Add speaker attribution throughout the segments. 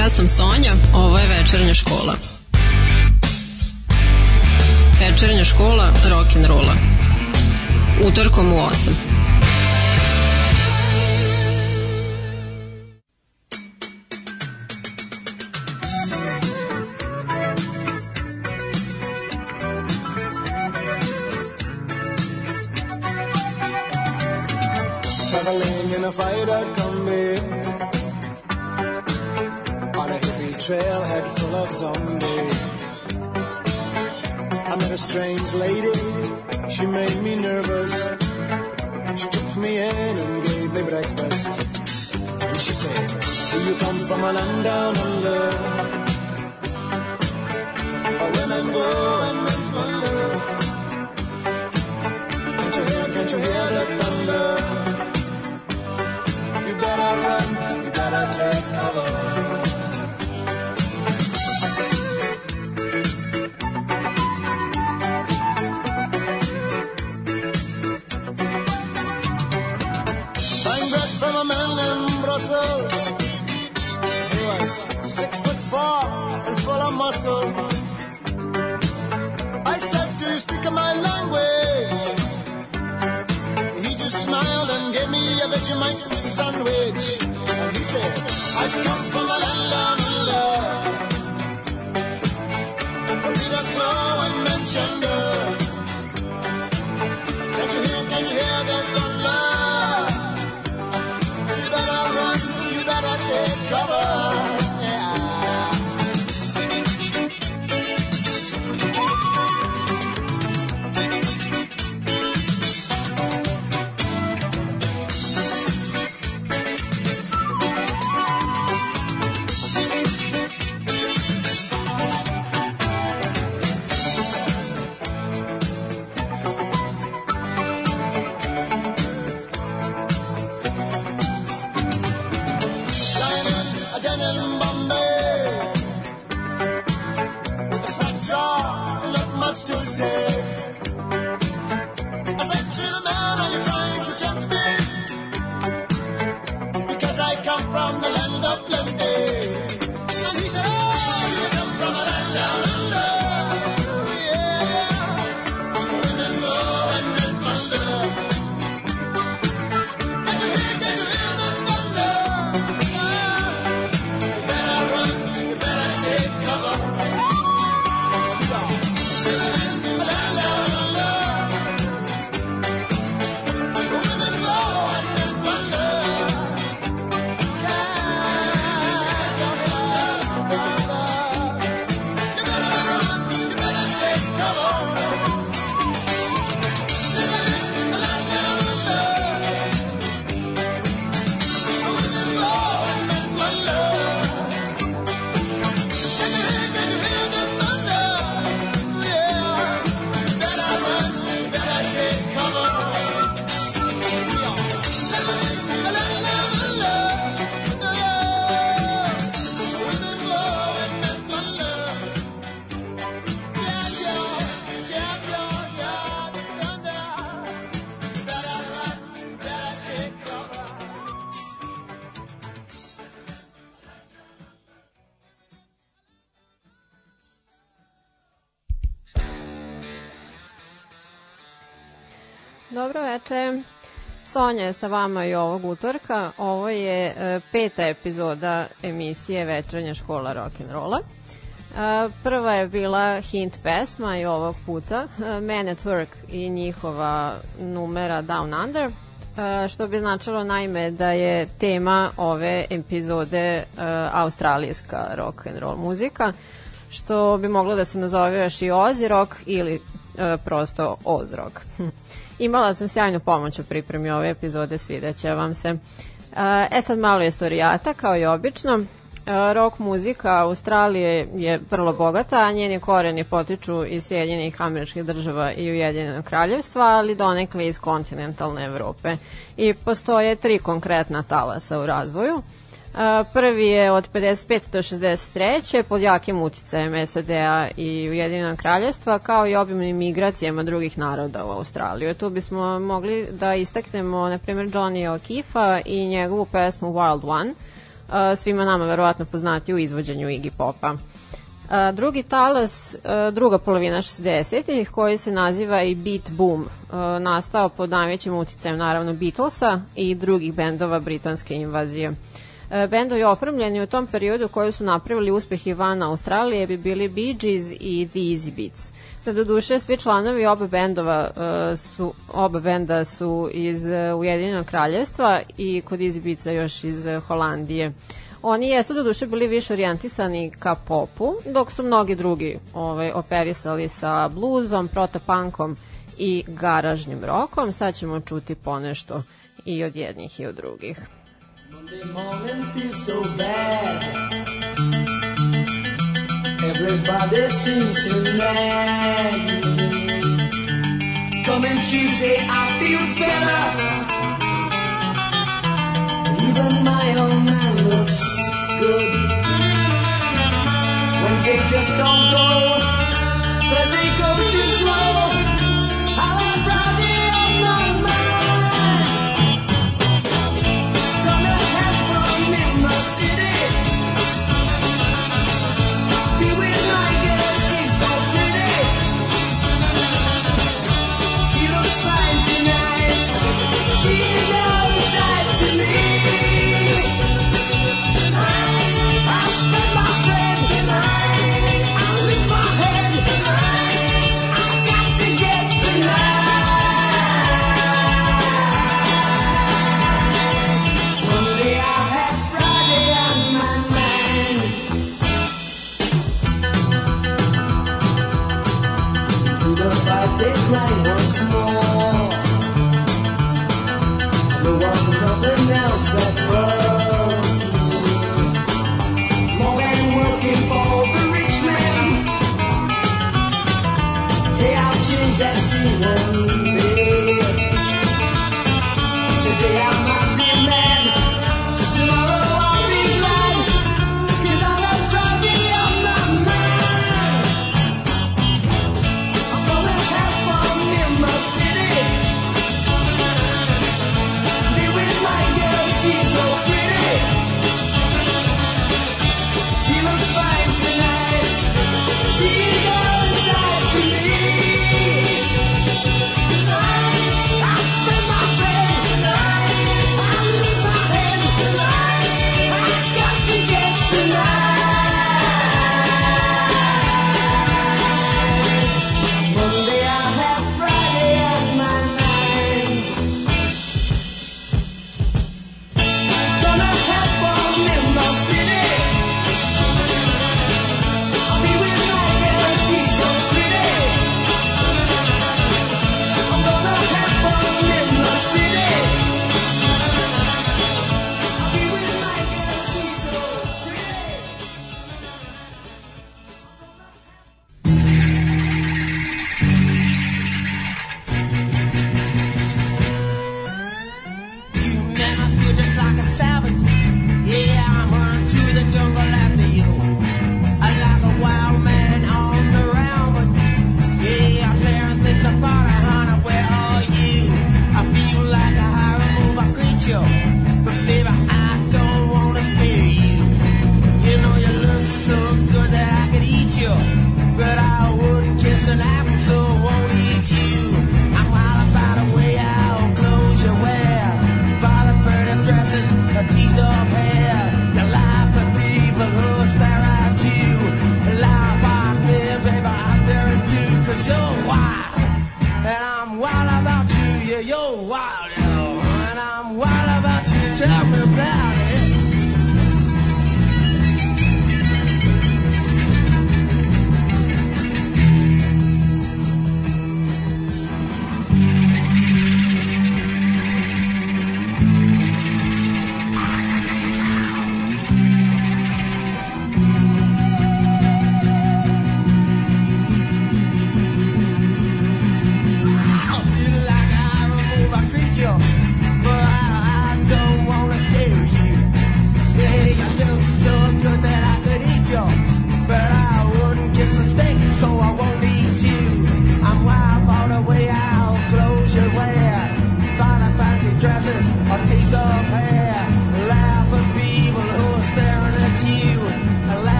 Speaker 1: Ja sam Sonja, ovo je večernja škola. Večernja škola rock'n'rolla. Utorkom u 8.
Speaker 2: Zombies I met a strange lady. She made me nervous. She took me in and gave me breakfast. And she said Do you come from a land down under? Where women go
Speaker 3: Sonja je sa vama i ovog utorka. Ovo je e, peta epizoda emisije Večernja škola rock'n'rolla. E, prva je bila hint pesma i ovog puta e, Man at Work i njihova numera Down Under, što bi značilo naime da je tema ove epizode australijska rock and roll muzika, što bi moglo da se nazove još i Ozzy rock ili prosto Oz rock. Imala sam sjajnu pomoć u pripremi ove epizode, svideće vam se. E sad malo istorijata, kao i obično. E, Rock muzika Australije je vrlo bogata, a njeni koreni potiču iz Sjedinjenih američkih država i Ujedinjenog kraljevstva, ali donekle iz kontinentalne Evrope. I postoje tri konkretna talasa u razvoju. Prvi je od 55. do 63. pod jakim uticajem SAD-a i Ujedinjenog kraljestva, kao i obimnim migracijama drugih naroda u Australiju. Tu bismo mogli da istaknemo, na primjer, Johnny O'Keefe i njegovu pesmu Wild One, svima nama verovatno poznati u izvođenju Iggy Popa. Drugi talas, druga polovina 60-ih, koji se naziva i Beat Boom, nastao pod najvećim uticajem naravno Beatlesa i drugih bendova britanske invazije. E, bendovi oformljeni u tom periodu koji su napravili uspeh i van Australije bi bili Bee Gees i The Easy Beats. Sad, u duše, svi članovi oba bendova uh, su, oba benda su iz e, Ujedinjenog kraljevstva i kod Easy Beatsa još iz Holandije. Oni jesu do duše bili više orijentisani ka popu, dok su mnogi drugi ovaj, operisali sa bluzom, protopankom i garažnim rokom. Sad ćemo čuti ponešto i od jednih i od drugih.
Speaker 2: Sunday morning feels so bad. Everybody seems to nag me. Coming Tuesday, I feel better. Even my own man looks good. Wednesday just don't go. Thursday five once more. I want nothing else that me more than working for the rich. They'll change that scene.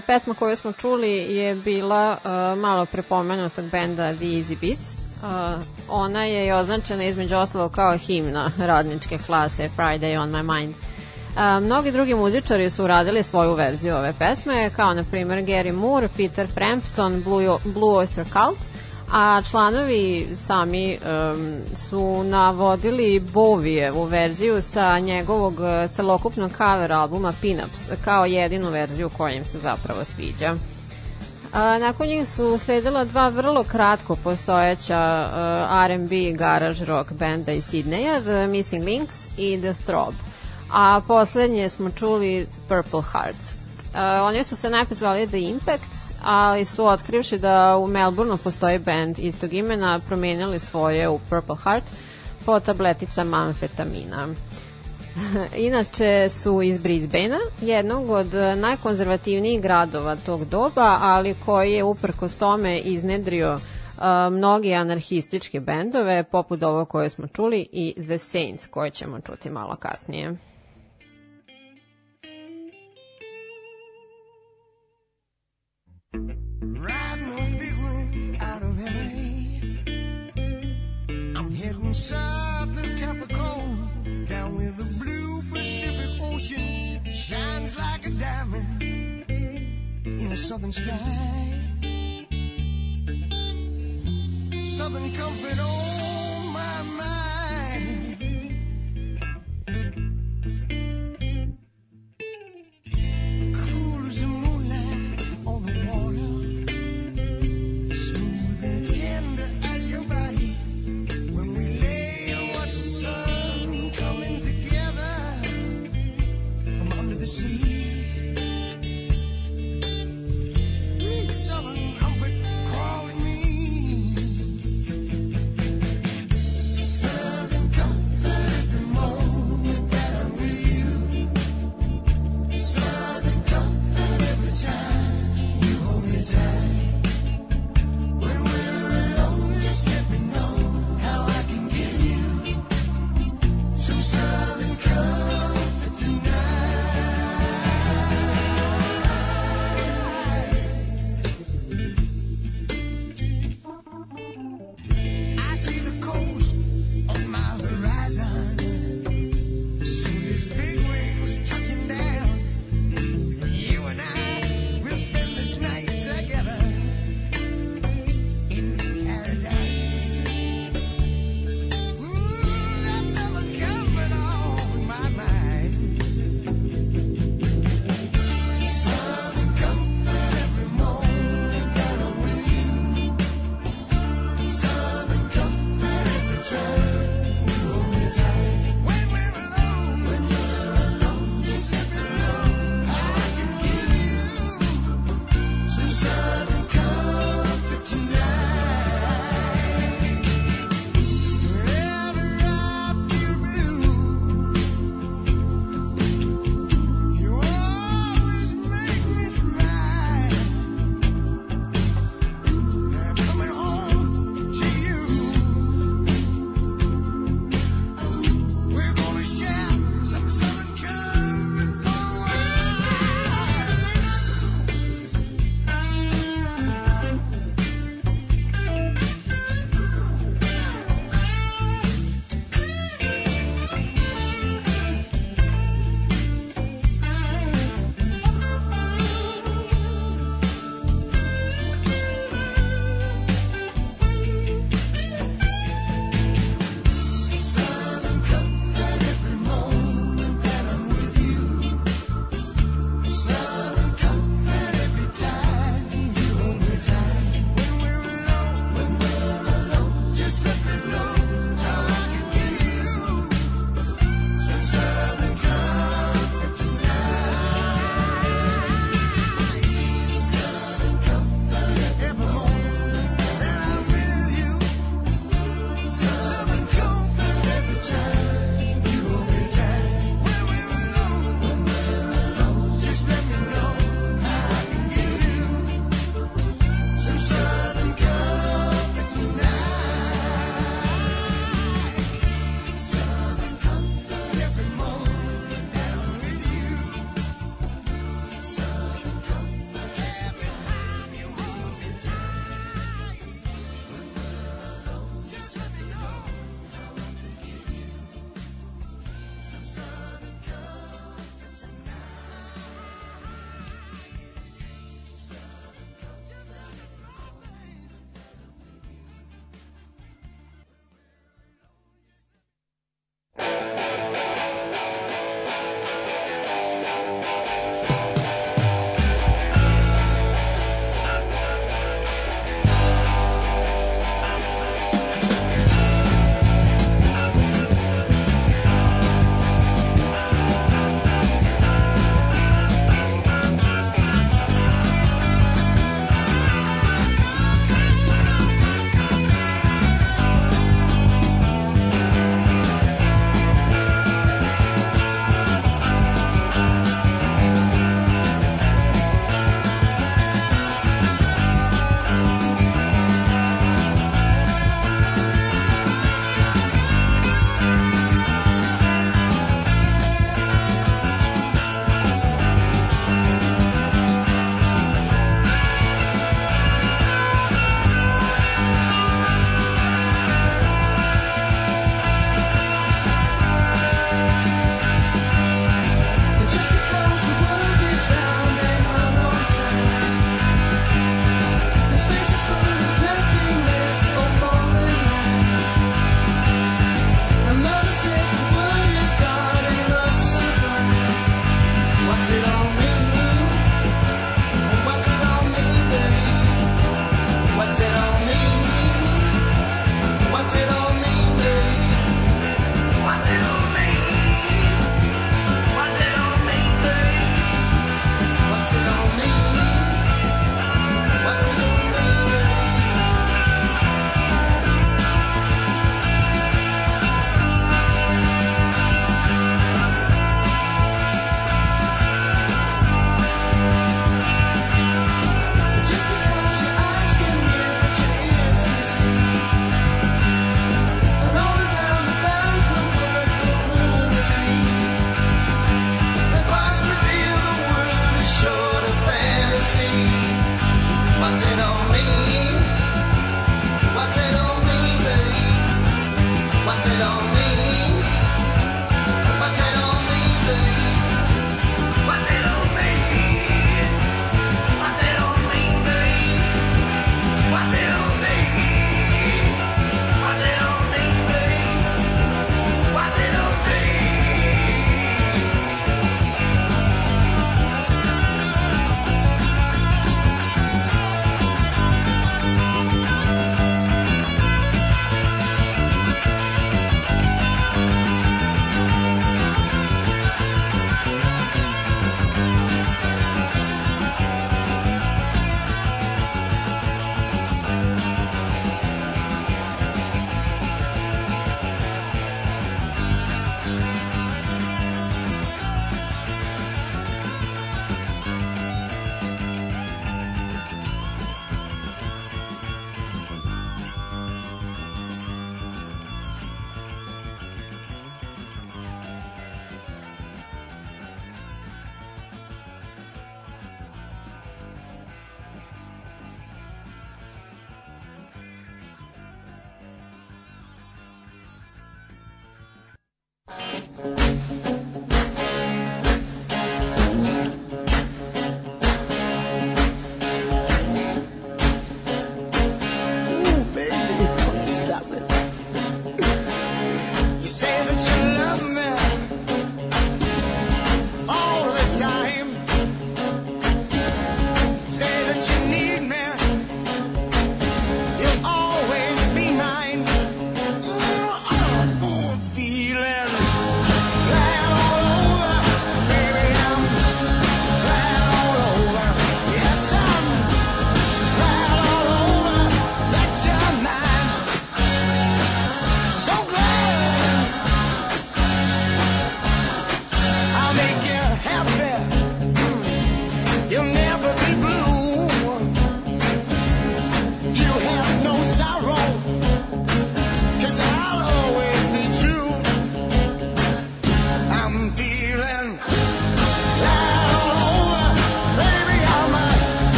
Speaker 3: Pesma koju smo čuli je bila e, malo prepomenutog benda The Easy Beats. E, ona je označena između ostalog kao himna radničke klase Friday on my mind. E, mnogi drugi muzičari su uradili svoju verziju ove pesme, kao na primer Gary Moore, Peter Frampton, Blue, Blue Oyster Cult, a članovi sami um, su navodili Bovijevu verziju sa njegovog e, celokupnog cover albuma Pinups kao jedinu verziju koja im se zapravo sviđa. A, nakon njih su sledila dva vrlo kratko postojeća uh, R&B i garage rock benda iz Sidneja, The Missing Links i The Throb. A poslednje smo čuli Purple Hearts. Uh, oni su se najpre zvali The Impacts, ali su otkrivši da u Melbourneu postoji band istog imena, promenili svoje u Purple Heart po tableticama amfetamina. Inače su iz Brisbanea, jednog od najkonzervativnijih gradova tog doba, ali koji je uprkos tome iznedrio uh, mnogi anarhističke bendove, poput ovo koje smo čuli i The Saints, koje ćemo čuti malo kasnije.
Speaker 4: Riding a big out of LA. I'm heading south of Capricorn, down where the blue Pacific Ocean shines like a diamond in a southern sky. Southern comfort on my mind.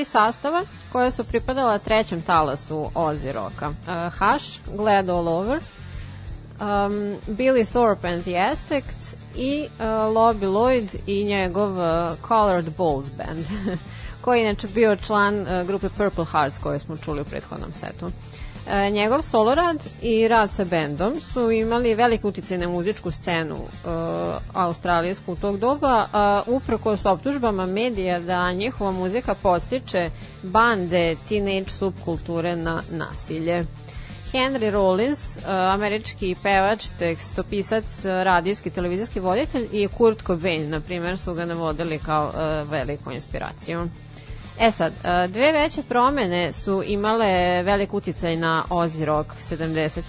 Speaker 3: Tri sastava koje su pripadala trećem talasu Ozzy Roka. E, Hush, Glad All Over, um, Billy Thorpe and the Aztecs i uh, Lobby Lloyd i njegov uh, Colored Balls Band, koji je inače bio član uh, grupe Purple Hearts koje smo čuli u prethodnom setu. E, njegov solo rad i rad sa bendom su imali velik uticaj na muzičku scenu e, australijsku u tog doba, a uprkos optužbama medija da njihova muzika postiče bande teenage subkulture na nasilje. Henry Rollins, uh, američki pevač, tekstopisac, radijski, televizijski voditelj i Kurt Cobain, na primjer, su ga navodili kao uh, veliku inspiraciju. E sad, uh, dve veće promene su imale velik uticaj na Ozzy Rock 75.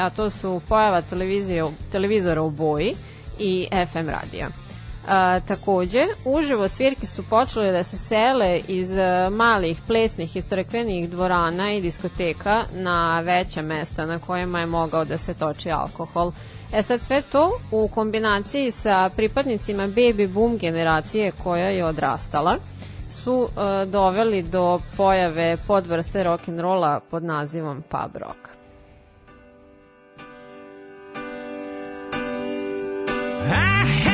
Speaker 3: A to su pojava televizije, televizora u boji i FM radija. A, takođe, uživo svirke su počele da se sele iz a, malih plesnih i crkvenih dvorana i diskoteka na veća mesta na kojima je mogao da se toči alkohol. E sad sve to u kombinaciji sa pripadnicima baby boom generacije koja je odrastala su a, doveli do pojave podvrste rock'n'rolla pod nazivom pub rock.
Speaker 5: I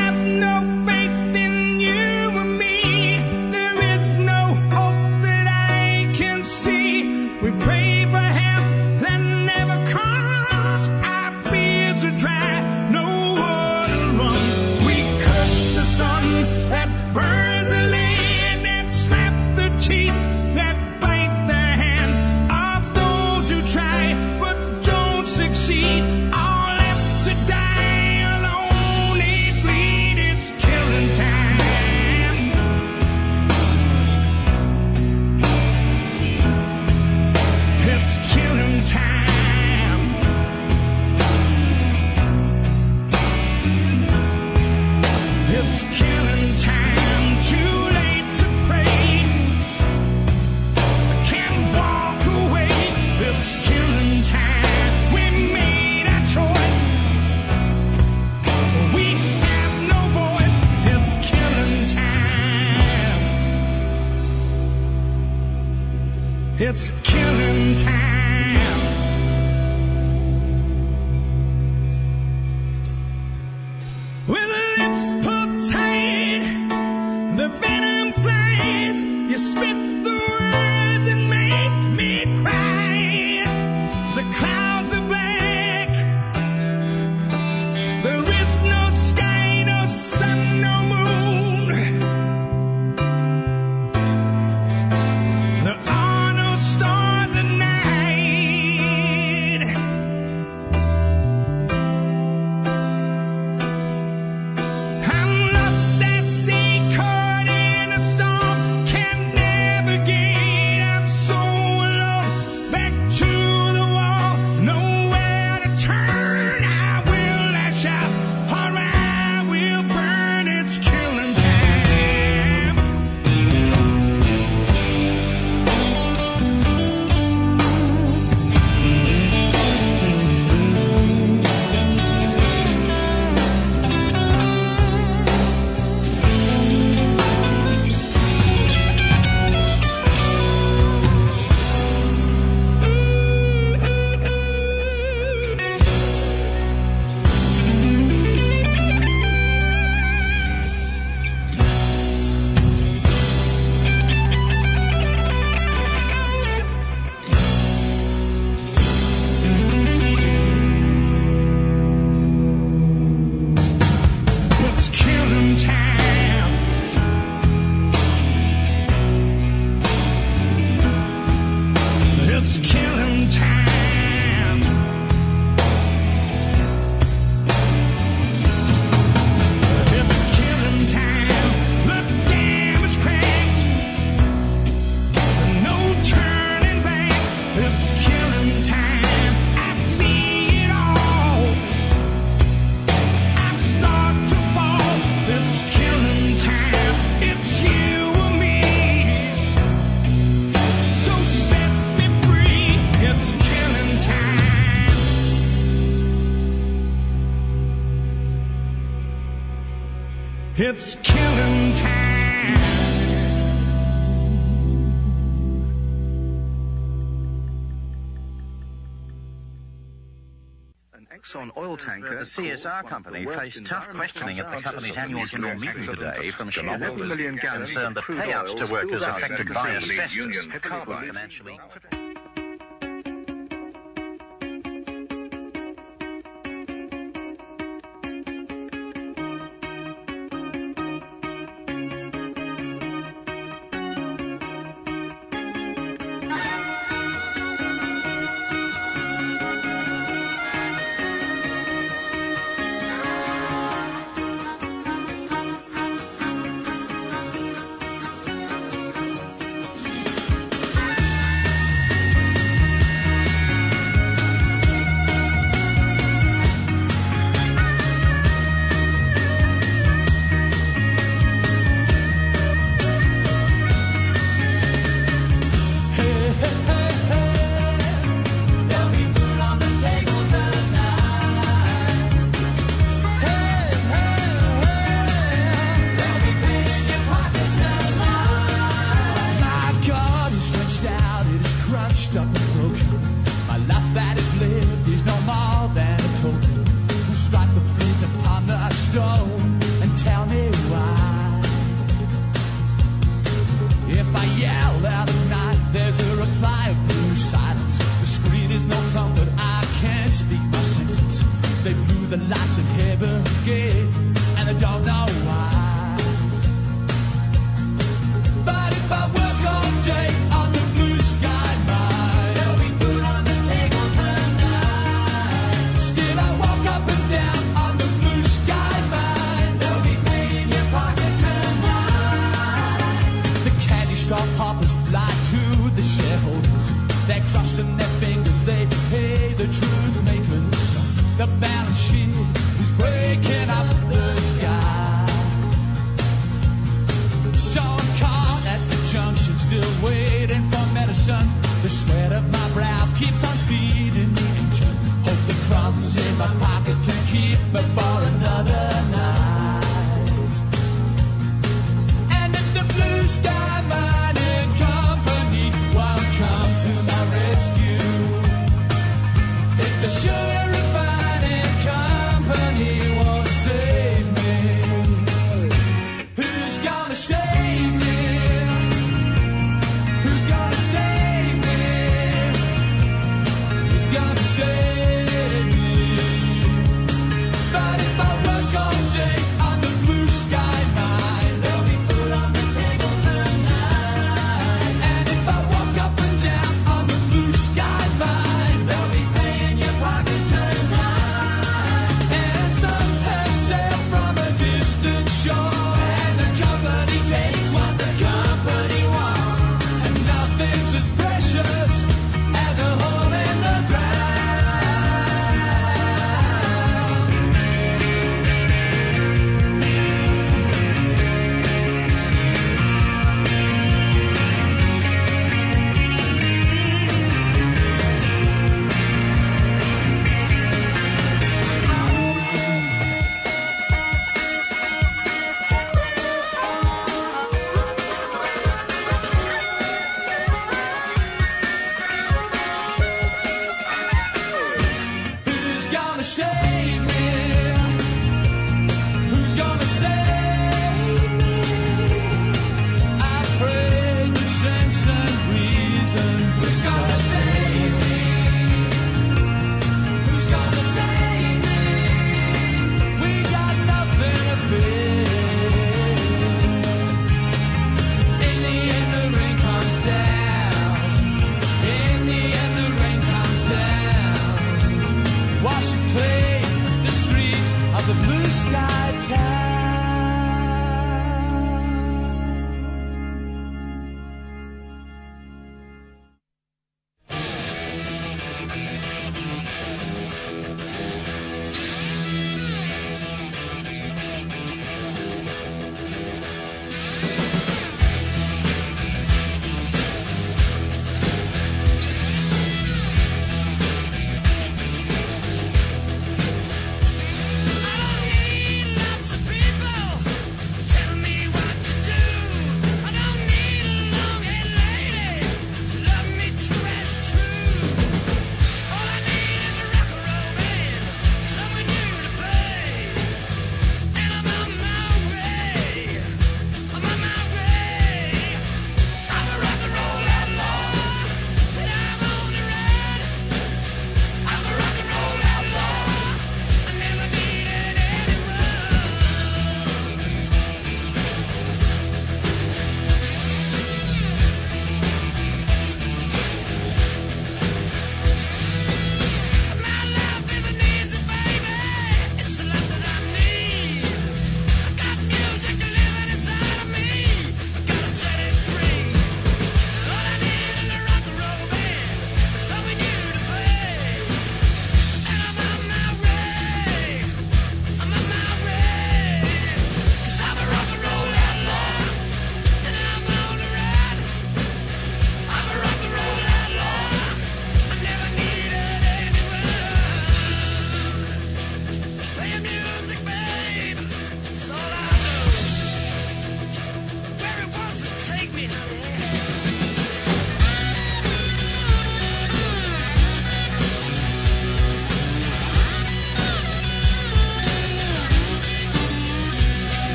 Speaker 4: CSR company faced tough questioning at the company's annual general meeting today from shareholders concerned that payouts to workers affected by asbestos could be financially.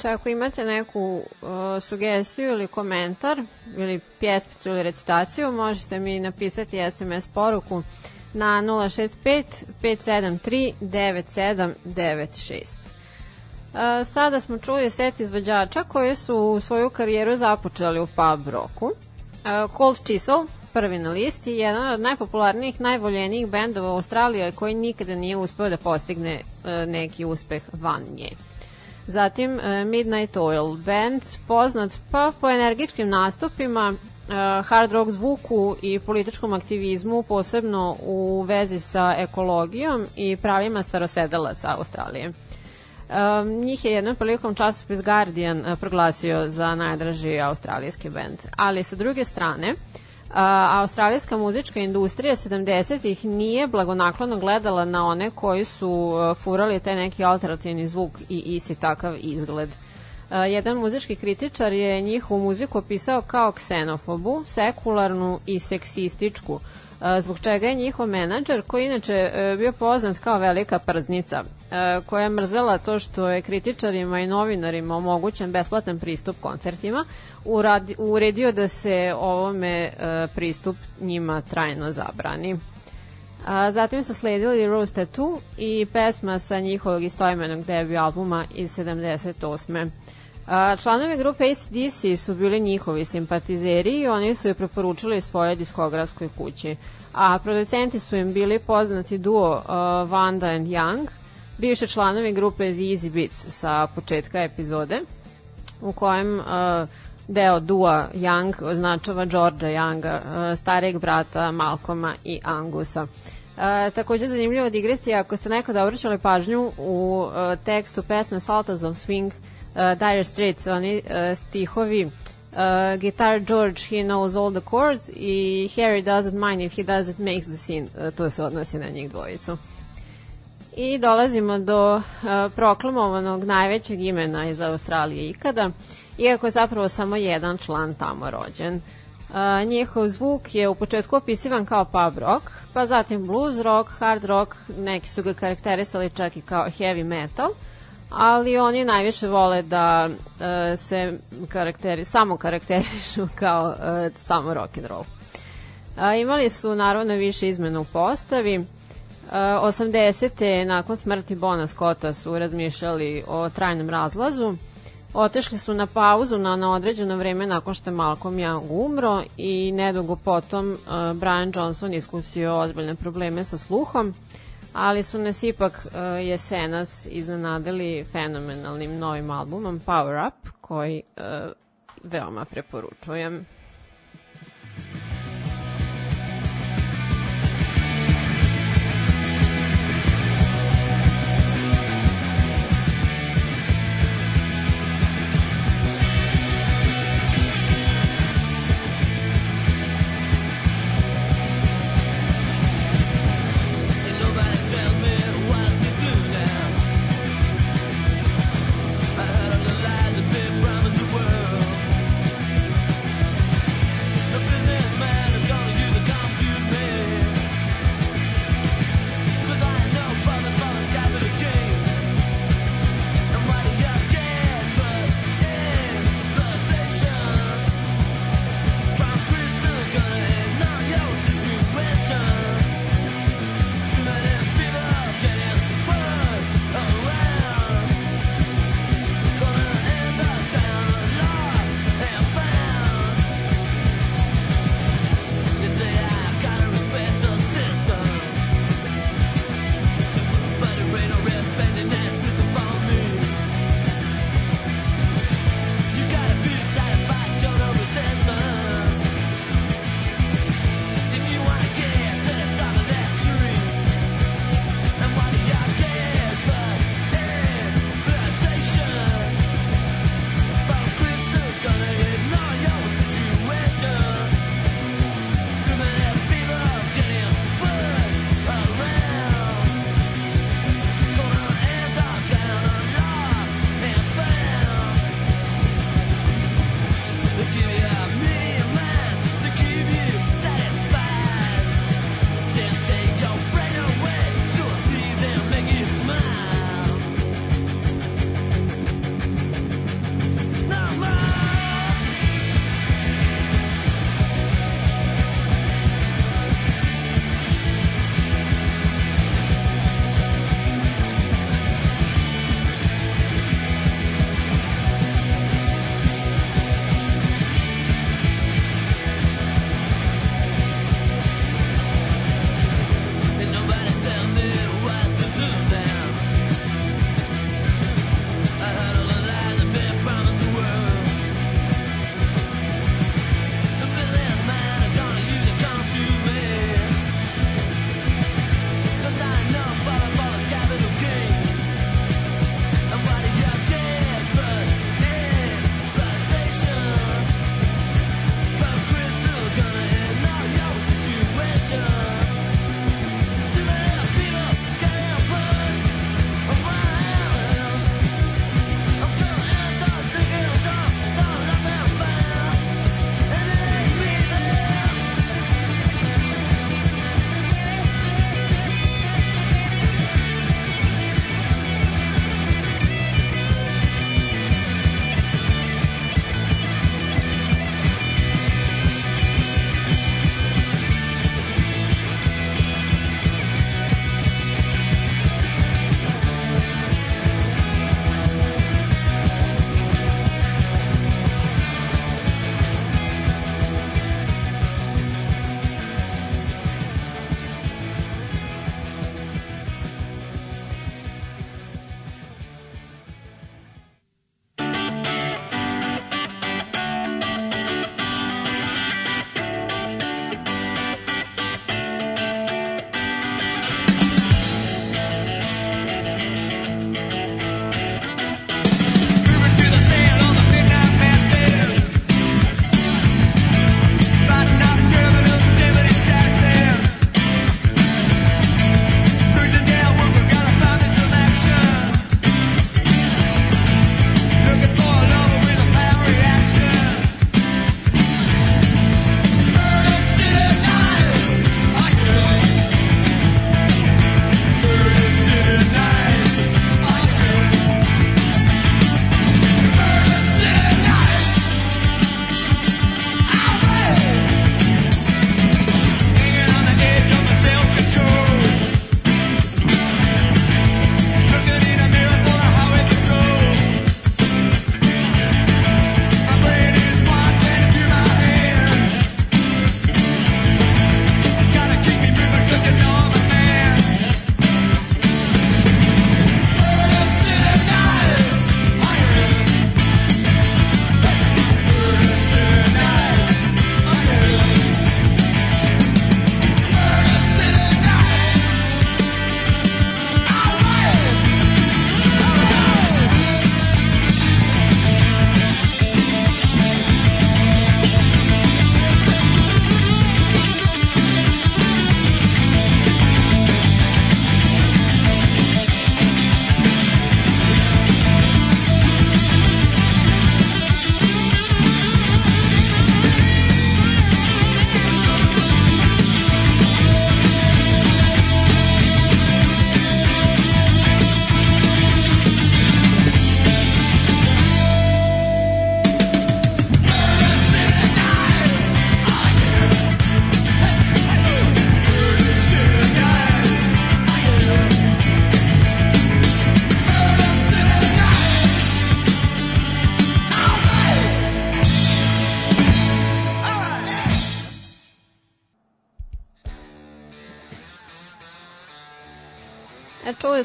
Speaker 3: Inače, ako imate neku uh, sugestiju ili komentar ili pjesmicu ili recitaciju, možete mi napisati SMS poruku na 065 573 9796. Uh, sada smo čuli set izvođača koji su svoju karijeru započeli u pub roku. Uh, Cold Chisel, prvi na listi, je jedan od najpopularnijih, najvoljenijih bendova u Australiji koji nikada nije uspeo da postigne uh, neki uspeh van nje. Zatim uh, Midnight Oil band, poznat pa po energičkim nastupima, uh, hard rock zvuku i političkom aktivizmu, posebno u vezi sa ekologijom i pravima starosedalaca Australije. Um, njih je jednom prilikom časopis Guardian proglasio za najdraži australijski band. Ali sa druge strane, australijska muzička industrija 70-ih nije blagonaklono gledala na one koji su uh, furali taj neki alternativni zvuk i isti takav izgled. Uh, jedan muzički kritičar je njihovu muziku opisao kao ksenofobu, sekularnu i seksističku, zbog čega je njihov menadžer, koji inače e, bio poznat kao velika prznica, e, koja je mrzela to što je kritičarima i novinarima omogućen besplatan pristup koncertima, uredio da se ovome e, pristup njima trajno zabrani. A, zatim su sledili Rose Tattoo i pesma sa njihovog istoimenog debi albuma iz 78. A, članovi grupe ACDC su bili njihovi simpatizeri i oni su je preporučili svoje diskografskoj kući. A producenti su im bili poznati duo uh, Vanda and Young, bivše članovi grupe The Easy Beats sa početka epizode, u kojem uh, deo dua Young označava Georgia Younga, uh, stareg brata Malcoma i Angusa. E, takođe zanimljiva digresija, ako ste nekada obraćali pažnju u e, tekstu pesme Sultans of Swing, uh, Dire Straits, oni uh, stihovi uh, Guitar George, he knows all the chords i Harry doesn't mind if he doesn't makes the scene. Uh, to se odnosi na njih dvojicu. I dolazimo do uh, proklamovanog najvećeg imena iz Australije ikada, iako je zapravo samo jedan član tamo rođen. Uh, njihov zvuk je u početku opisivan kao pub rock, pa zatim blues rock, hard rock, neki su ga karakterisali čak i kao heavy metal, ali oni najviše vole da uh, se karakteri, samo karakterišu kao uh, samo rock and roll. A, imali su naravno više izmena u postavi. Uh, 80. nakon smrti Bona Scotta su razmišljali o trajnom razlazu. Otešli su na pauzu na, na određeno vreme nakon što je Malcolm Young umro i nedugo potom uh, Brian Johnson iskusio ozbiljne probleme sa sluhom, ali su nas ipak uh, jesenas iznenadili fenomenalnim novim albumom Power Up, koji uh, veoma preporučujem.
Speaker 6: Businessman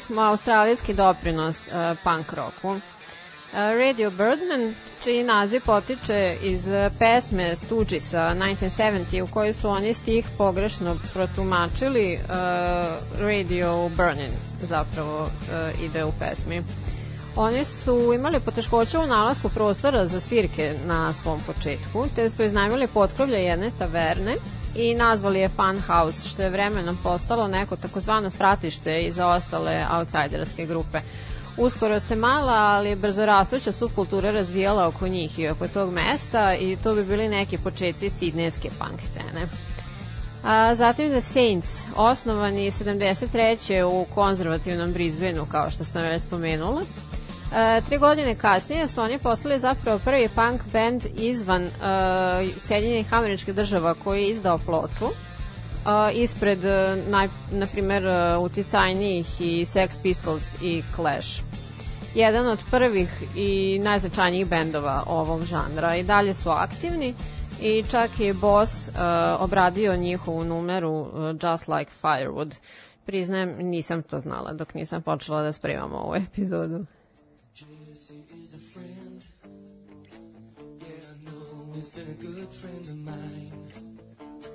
Speaker 3: smo australijski doprinos uh, punk roku. Uh, Radio Birdman, čiji naziv potiče iz uh, pesme Stooges'a 1970 u kojoj su oni stih pogrešno protumačili uh, Radio Burning zapravo uh, ide u pesmi. Oni su imali poteškoća u nalasku prostora za svirke na svom početku, te su iznajmili potkrovlje jedne taverne i nazvali je Fun House, što je vremenom postalo neko takozvano stratište i za ostale outsiderske grupe. Uskoro se mala, ali brzo rastuća subkultura razvijala oko njih i oko tog mesta i to bi bili neki početci sidnejske punk scene. A, zatim The Saints, osnovani 73. u konzervativnom Brisbaneu, kao što sam već spomenula. E, tri godine kasnije su oni postali zapravo prvi punk band izvan e, Sjedinjenih američkih država koji je izdao ploču e, ispred, e, naj, na primer, e, uticajnijih i Sex Pistols i Clash. Jedan od prvih i najznačajnijih bendova ovog žanra i dalje su aktivni i čak je Boss uh, obradio njihovu numeru uh, Just Like Firewood. Priznajem, nisam to znala dok nisam počela da spremam ovu epizodu.
Speaker 4: Jesse is a friend. Yeah, I know he's been a good friend of mine.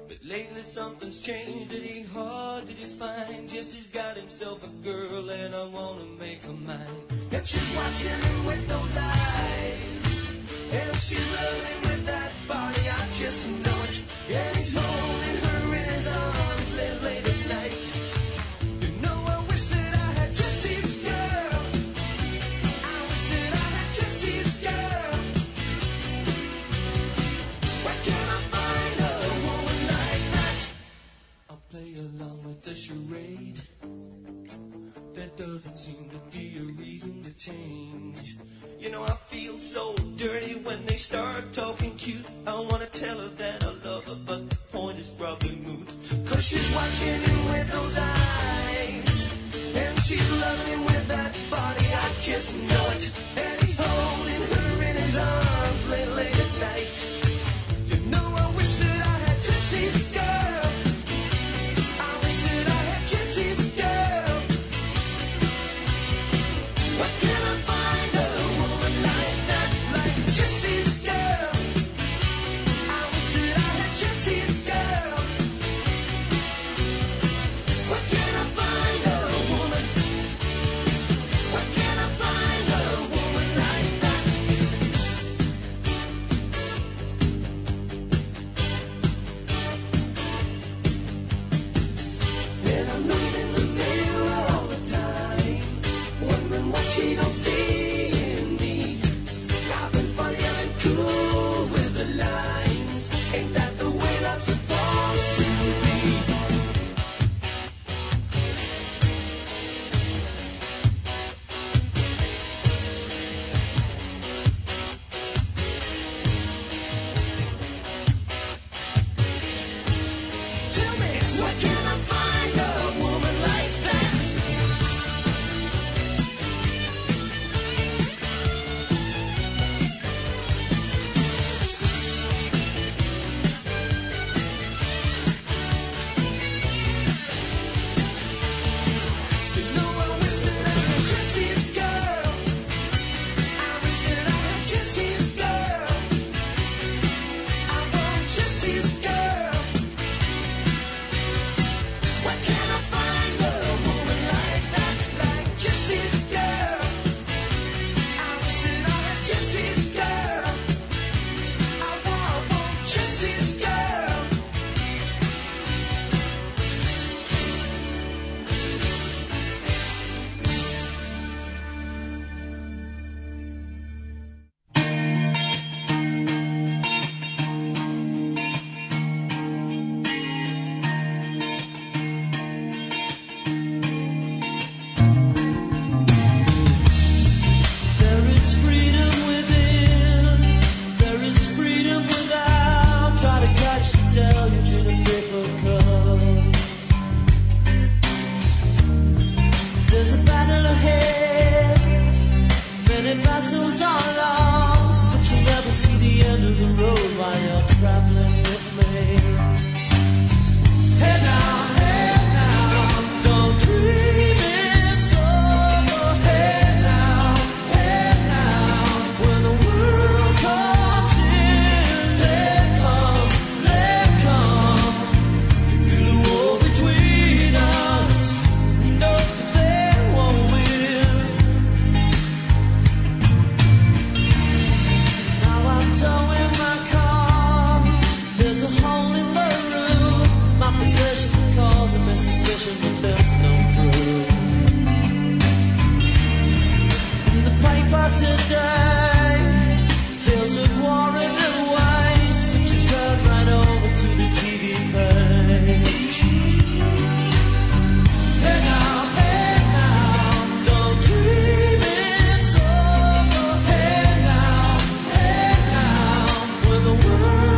Speaker 4: But lately something's changed. It ain't hard to define. Jesse's got himself a girl, and I wanna make her mine. And she's watching him with those eyes. And she's loving with that body. I just know it. And he's holding the charade. There doesn't seem to be a reason to change. You know, I feel so dirty when they start talking cute. I wanna tell her that I love her, but the point is probably moot. Cause she's watching him with those eyes. And she's loving him with that body, I just know it. And he's holding her in his arms late, late at night.
Speaker 7: the world.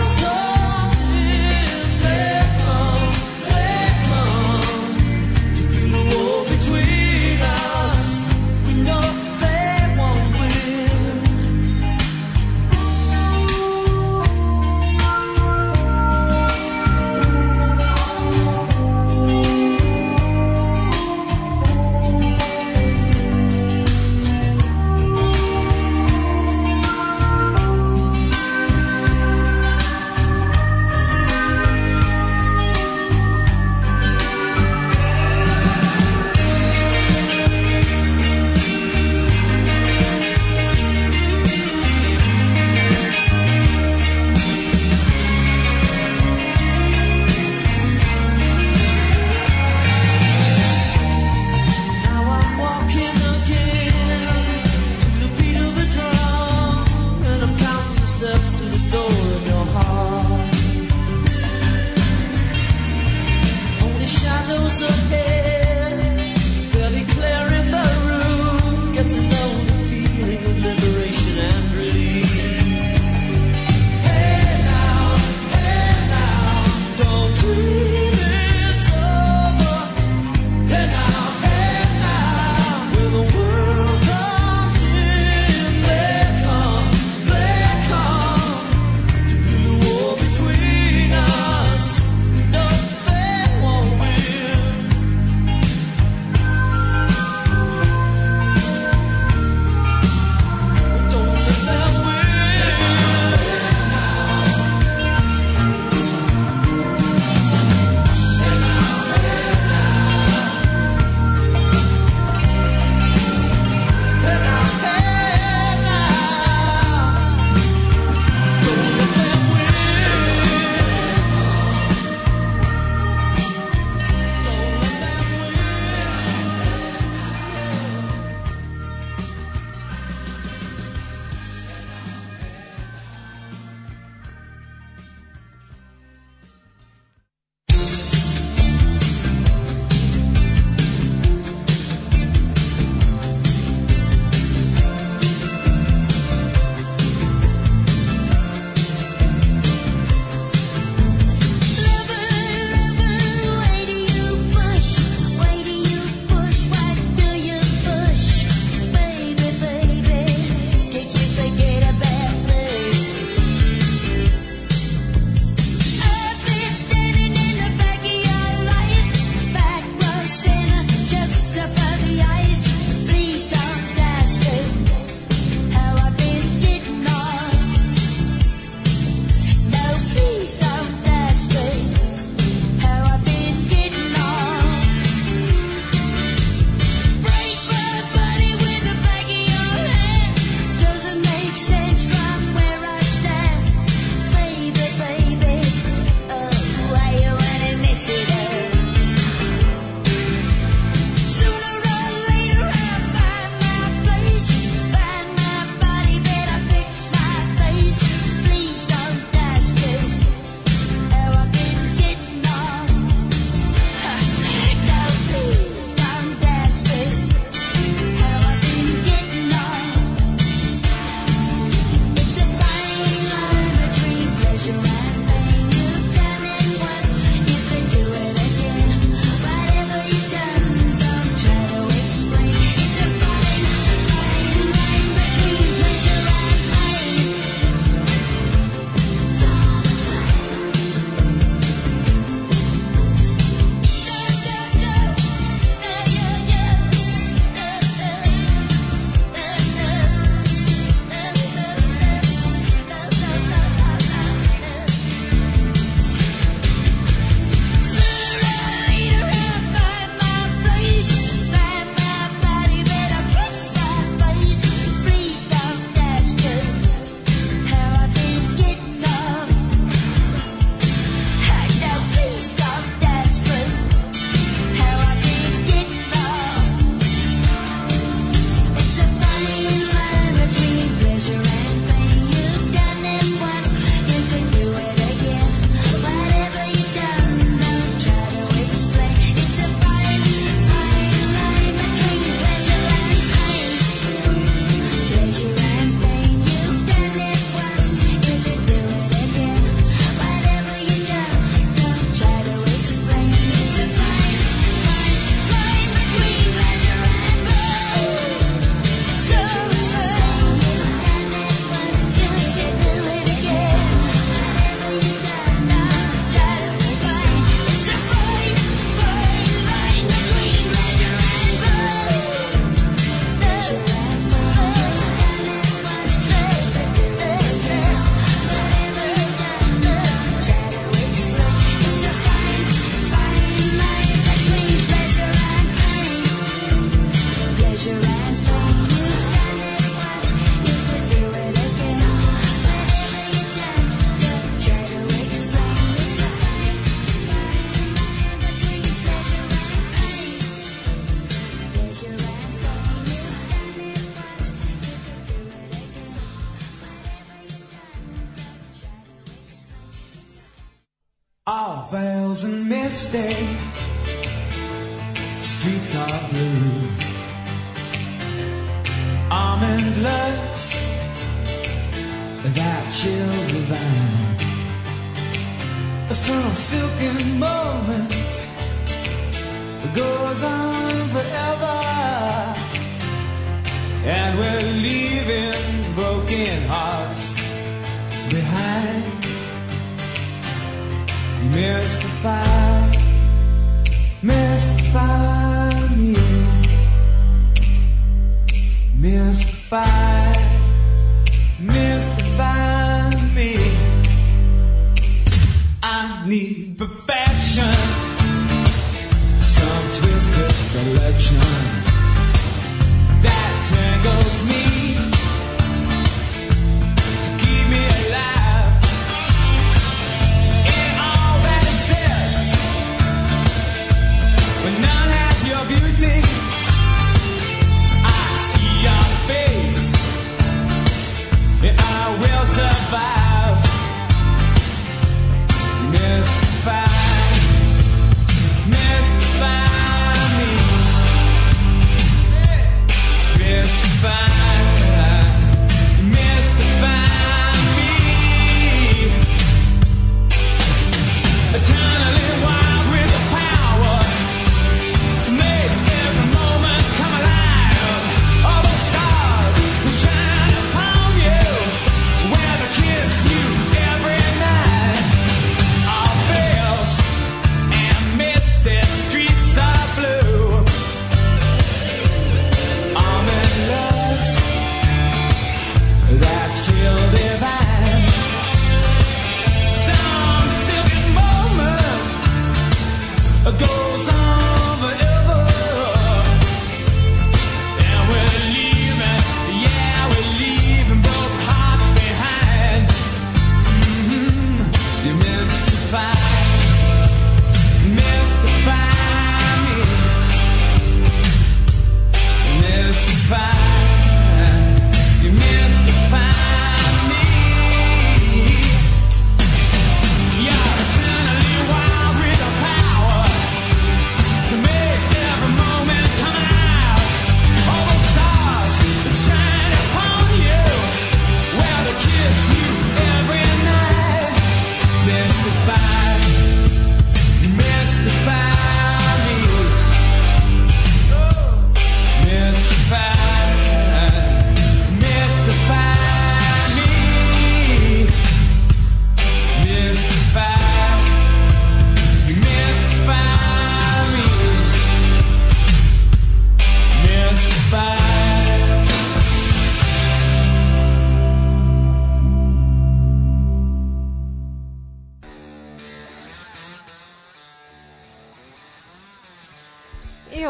Speaker 3: legend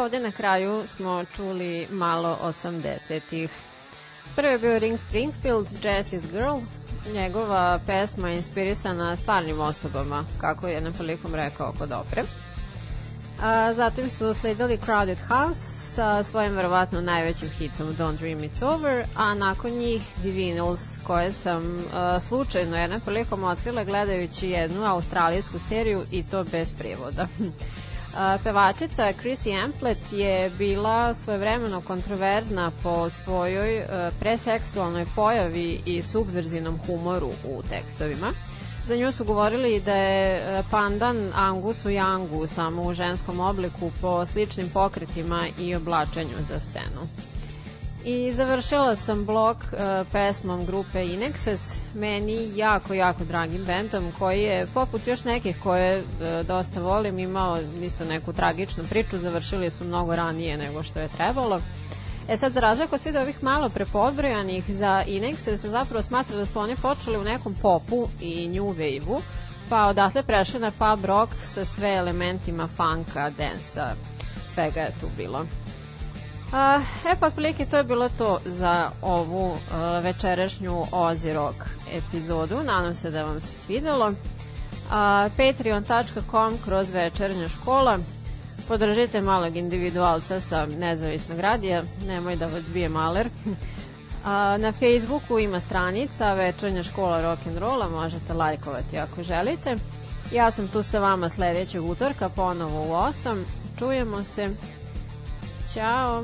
Speaker 3: ovde na kraju smo čuli malo 80-ih. Prvi je bio Ring Springfield, Jessie's Girl. Njegova pesma je inspirisana stvarnim osobama, kako je jednom prilikom rekao kod opre. A, zatim su sledili Crowded House sa svojim verovatno najvećim hitom Don't Dream It's Over, a nakon njih Divinals, koje sam a, slučajno jednom prilikom otkrila gledajući jednu australijsku seriju i to bez prevoda. Pevačica Chrissy Amplet je bila svojevremeno kontroverzna po svojoj e, preseksualnoj pojavi i subverzivnom humoru u tekstovima. Za nju su govorili da je e, pandan Angusu Youngu samo u ženskom obliku po sličnim pokretima i oblačenju za scenu. I završila sam blog uh, pesmom grupe Inexes, meni jako, jako dragim bendom koji je, poput još nekih koje uh, dosta volim, imao isto neku tragičnu priču, završili su mnogo ranije nego što je trebalo. E sad, za razliku od svih ovih malo prepodbrojanih za Inexes, se zapravo smatra da su oni počeli u nekom popu i new wave-u, pa odatle prešli na pub rock sa sve elementima funka, densa, svega je tu bilo. A, e pa otprilike to je bilo to za ovu uh, večerašnju Ozi Rock epizodu. Nadam se da vam se svidelo. A, Patreon.com kroz večernja škola. Podržite malog individualca sa nezavisnog radija. Nemoj da odbije maler. A, na Facebooku ima stranica Večernja škola rock'n'rolla. Možete lajkovati ako želite. Ja sam tu sa vama sledećeg utorka, ponovo u 8. Čujemo se. Ćao.